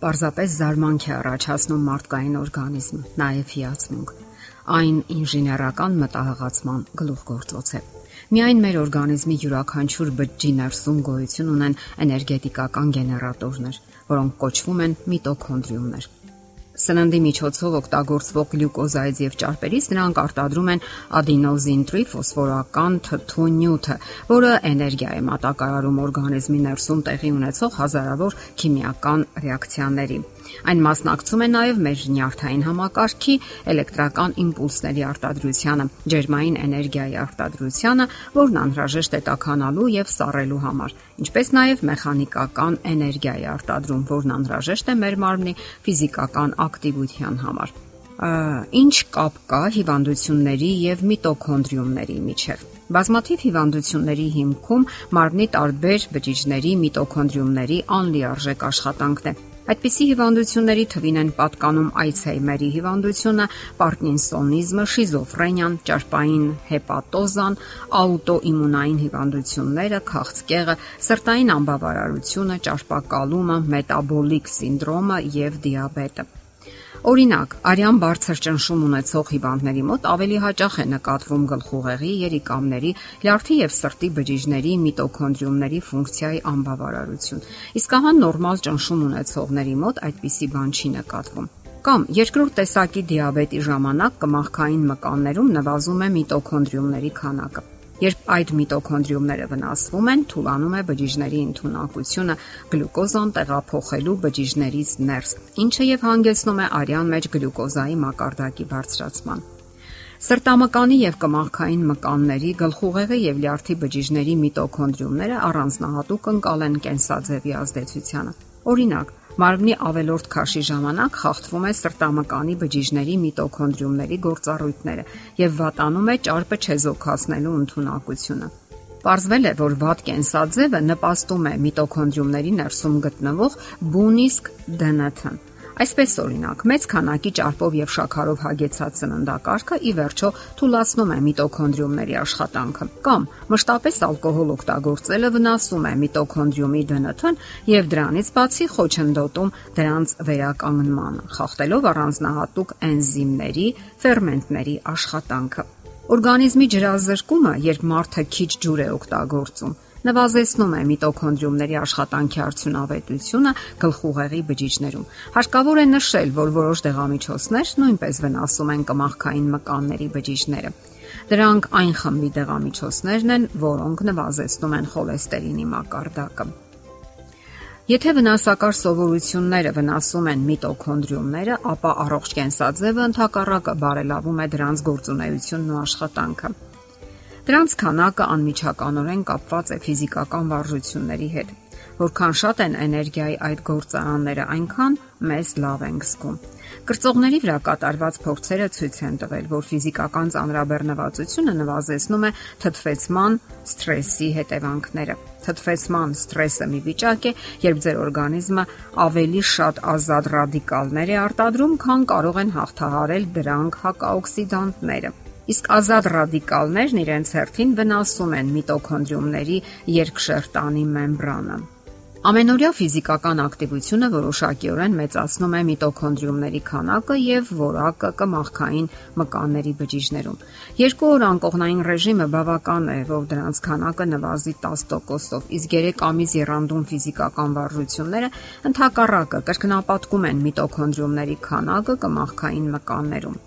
Պարզապես զարմանք է առաջացնում մարդկային օրգանիզմը, նաև հիացմունք։ Այն ինժեներական մտահղացման գլուխգործոց է։ Միայն մեր օրգանիզմի յուրաքանչյուր բջջի ներսում գոյություն ունեն էներգետիկական գեներատորներ, որոնք կոչվում են միտոքոնդրիումներ։ Սննդի միջոցով օգտագործվող գլյուկոզայից եւ ճարպերից նրանք արտադրում են ադենոզին տրիֆոսֆորական թթու նյութը, որը էներգիա է մատակարարում օրգանիզմի ներսում տեղի ունեցող հազարավոր քիմիական ռեակցիաների։ Այն մասնակցում է նաև մեր նյարդային համակարգի էլեկտրական իմպուլսների արտադրությանը, ջերմային էներգիայի արտադրությանը, որն անհրաժեշտ է տաքանալու եւ սառելու համար, ինչպես նաև մեխանիկական էներգիայի արտադրում, որն անհրաժեշտ է մեր մարմնի ֆիզիկական ակտիվության համար ինչ կապ կա հիվանդությունների եւ միտոքոնդրիումների միջև։ Բազմաթիվ հիվանդությունների հիմքում մարմնի տարբեր բջիջների միտոքոնդրիումների անլիարժեք աշխատանքն է։ Այդպիսի հիվանդությունների թվին են պատկանում Այցհեյմերի հիվանդությունը, Պարկինսոնիզմը, շիզոֆրենիան, ճարպային հեպատոզան, աուտոիմունային հիվանդությունները, քաղցկեղը, սրտային անբավարարությունը, ճարպակալումը, մետաբոլիկ սինդրոմը եւ դիաբետը։ Օրինակ, արյան բարձր ճնշում ունեցող հիվանդների մոտ ավելի հաճախ է նկատվում գլխուղեղի, երիկամների, լյարդի եւ սրտի բջիջների միտոքոնդրիումների ֆունկցիայի անբավարարություն։ Իսկ ահա նորմալ ճնշում ունեցողների մոտ այդպիսի բան չի նկատվում։ Կամ երկրորդ տեսակի դիաբետի ժամանակ կմախքային մկաններում նվազում է միտոքոնդրիումների քանակը։ Երբ այդ միտոքոնդրիումները վնասվում են, թուլանում է բջիջների ընդունակությունը գլյուկոզան տեղափոխելու բջիջներից ներս, ինչը եւ հանգեցնում է արյան մեջ գլյուկոզայի մակարդակի բարձրացման։ Սրտամկանի եւ կմախքային մկանների, գլխուղեղի եւ լյարդի բջիջների միտոքոնդրիումները առանձնահատուկ ընկալ են կենսաձևի ազդեցությանը։ Օրինակ, Մարմնի ավելորտ քաշի ժամանակ խախտվում է սրտամկանի բջիջների միտոքոնդրիումների գործառույթները եւ վատանում է ճարպը չեզոքացնելու ընտունակությունը։ Պարզվել է, որ վատ կենսաձևը նպաստում է միտոքոնդրիումների ներսում գտնվող բունիսկ ԴՆԹ-ն, Այսպես օրինակ, մեծ քանակի ճարպով եւ շաքարով հագեցած սննդակարգը ի վերջո թուլացնում է միտոքոնդրիումների աշխատանքը, կամ մշտապես ալկոհոլ օգտագործելը վնասում է միտոքոնդրիումի ԴՆԹ-ն եւ դրանից բացի խոչընդոտում դրանց վերականգնմանը, խախտելով առանձնահատուկ էնզիմների, ֆերմենտների աշխատանքը։ Օրգանիզմի ջրազրկումը, երբ մարդը քիչ ջուր է օգտագործում, նվազեցնում է միտոքոնդրիումների աշխատանքի արդյունավետությունը գլխուղեղի բջիջներում։ Հարկավոր է նշել, որ որոշ դեղամիջոցներ նույնպես վնասում են կմախքային մկանների բջիջները։ Դրանք այն խմբի դեղամիջոցներն են, որոնք նվազեցնում են խոլեստերինի մակարդակը։ Եթե վնասակար սովորությունները վնասում են միտոքոնդրիումները, ապա առողջ կենսաձևը ընդհակառակը բարելավում է դրանց գործունեությունն ու աշխատանքը։ Դրանց քանակը անմիջականորեն կապված է ֆիզիկական վարժությունների հետ։ Որքան շատ են էներգիայի այդ գործարանները, այնքան մեզ լավ ենք զգում։ Կրծողների վրա կատարված փորձերը ցույց են տվել, որ ֆիզիկական ծանրաբեռնվածությունը նվազեցնում է թթվեցման սթրեսի հետևանքները։ Թթվեցման սթրեսը մի վիճակ է, երբ ձեր օրգանիզմը ավելի շատ ազատ ռադիկալներ է արտադրում, քան կարող են հաղթահարել դրանք հակաօքսիդանտները։ Իսկ ազատ ռադիկալներն իրենց հերթին վնասում են միտոքոնդրիումների երկշերտանի մեմբրանը։ Ամենօրյա ֆիզիկական ակտիվությունը որոշակիորեն մեծացնում է միտոքոնդրիումների քանակը եւ որակը կմախքային մկանների բջիջներում։ Երկու օր անկողնային ռեժիմը բավական է, որ դրանց քանակը նվազի 10%-ով, իսկ 3 ամիս երանդում ֆիզիկական վարժությունները ընդհակառակը կրկնապատկում են միտոքոնդրիումների քանակը կմախքային մկաններում։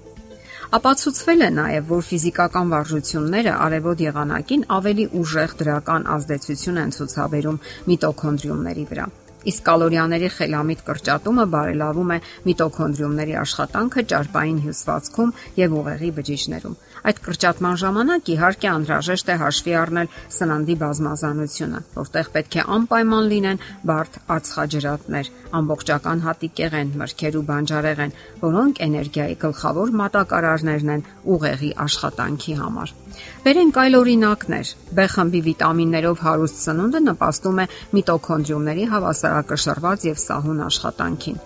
Ապացուցվել է նաև, որ ֆիզիկական վարժությունները արևոտ եղանակին ավելի ուժեղ դրական ազդեցություն են ցուցաբերում միտոքոնդրիումների վրա։ Իսկ կալորիաների խելամիտ կրճատումը բարելավում է միտոքոնդրիումների աշխատանքը ճարպային հյուսվածքում եւ ուղեղի բջիջներում։ Այդ կրճատման ժամանակ իհարկե անհրաժեշտ է հաշվի առնել սննդի բազմազանությունը, որտեղ պետք է անպայման լինեն բարդ ածխաջրատներ, ամբողջական հատիկեղեն, մրգեր ու բանջարեղեն, որոնք էներգիայի գլխավոր մատակարարներն են ուղեղի աշխատանքի համար։ Վերենք այլ օրինակներ։ B խմբի վիտամիններով հարուստ սնունդը նպաստում է միտոքոնդրիումների հավասարակշռված եւ սահուն աշխատանքին։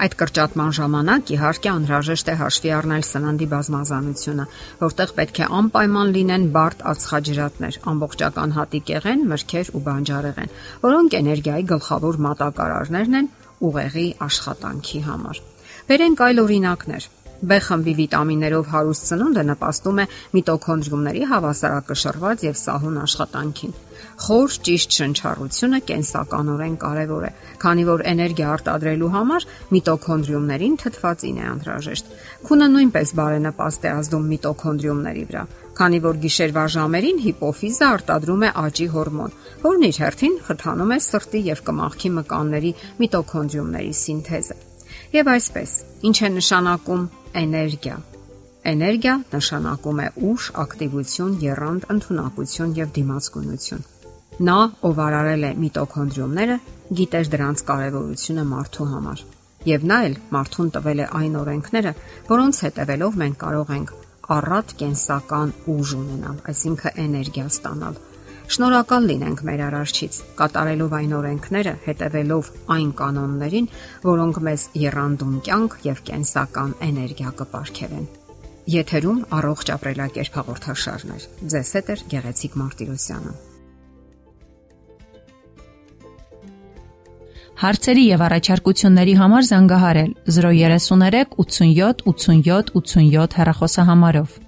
Այդ կրճատման ժամանակ իհարկե անհրաժեշտ է հաշվի առնել սննդի բազմազանությունը, որտեղ պետք է անպայման լինեն բարդ ածխաջրատներ, ամբողջական հատիկեղեն, մրգեր ու բանջարեղեն, որոնք էներգիայի գլխավոր մատակարարներն են ուղեղի աշխատանքի համար։ Բերենք այլ օրինակներ։ B խմբի վիտամիններով հարուստ ծնունդը նպաստում է միտոքոնդրիումների հավասարակշռված եւ սահուն աշխատանքին։ Խոր ճիշտ շնչառությունը կենսականորեն կարևոր է, քանի որ էներգիա արտադրելու համար միտոքոնդրիումներին թթվածին է անհրաժեշտ։ Քունը նույնպես բարենպաստ է ազդում միտոքոնդրիումների վրա, քանի որ գիշերվա ժամերին հիպոֆիզը արտադրում է աճի հորմոն, որն իր հերթին խթանում է սրտի եւ կմախքի մկանների միտոքոնդրիումների սինթեզը։ Եվ այսպես, ինչ է նշանակում էներգիա։ Էներգիա նշանակում է ուժ, ակտիվություն, երանգ, ընտունակություն եւ դիմացկունություն։ Նա, ով արարել է միտոքոնդրիումները, գիտեր դրանց կարևորությունը մարդու համար։ Եվ նա էլ մարդուն տվել է այն օրենքները, որոնց հետևելով մենք կարող ենք առատ կենսական ուժ ունենալ, այսինքն էներգիա ստանալ Շնորհակալ լինենք մեր արարչից, կատարելով այն օրենքները, հետևելով այն կանոններին, որոնք մեզ երանդուն կյանք եւ կենսական էներգիա կապարքեվեն։ Եթերում առողջ ապրելակերպ հաղորդաշարն է։ Ձեզ հետ է Գեղեցիկ Մարտիրոսյանը։ Հարցերի եւ առաջարկությունների համար զանգահարել 033 87 87 87 հեռախոսահամարով։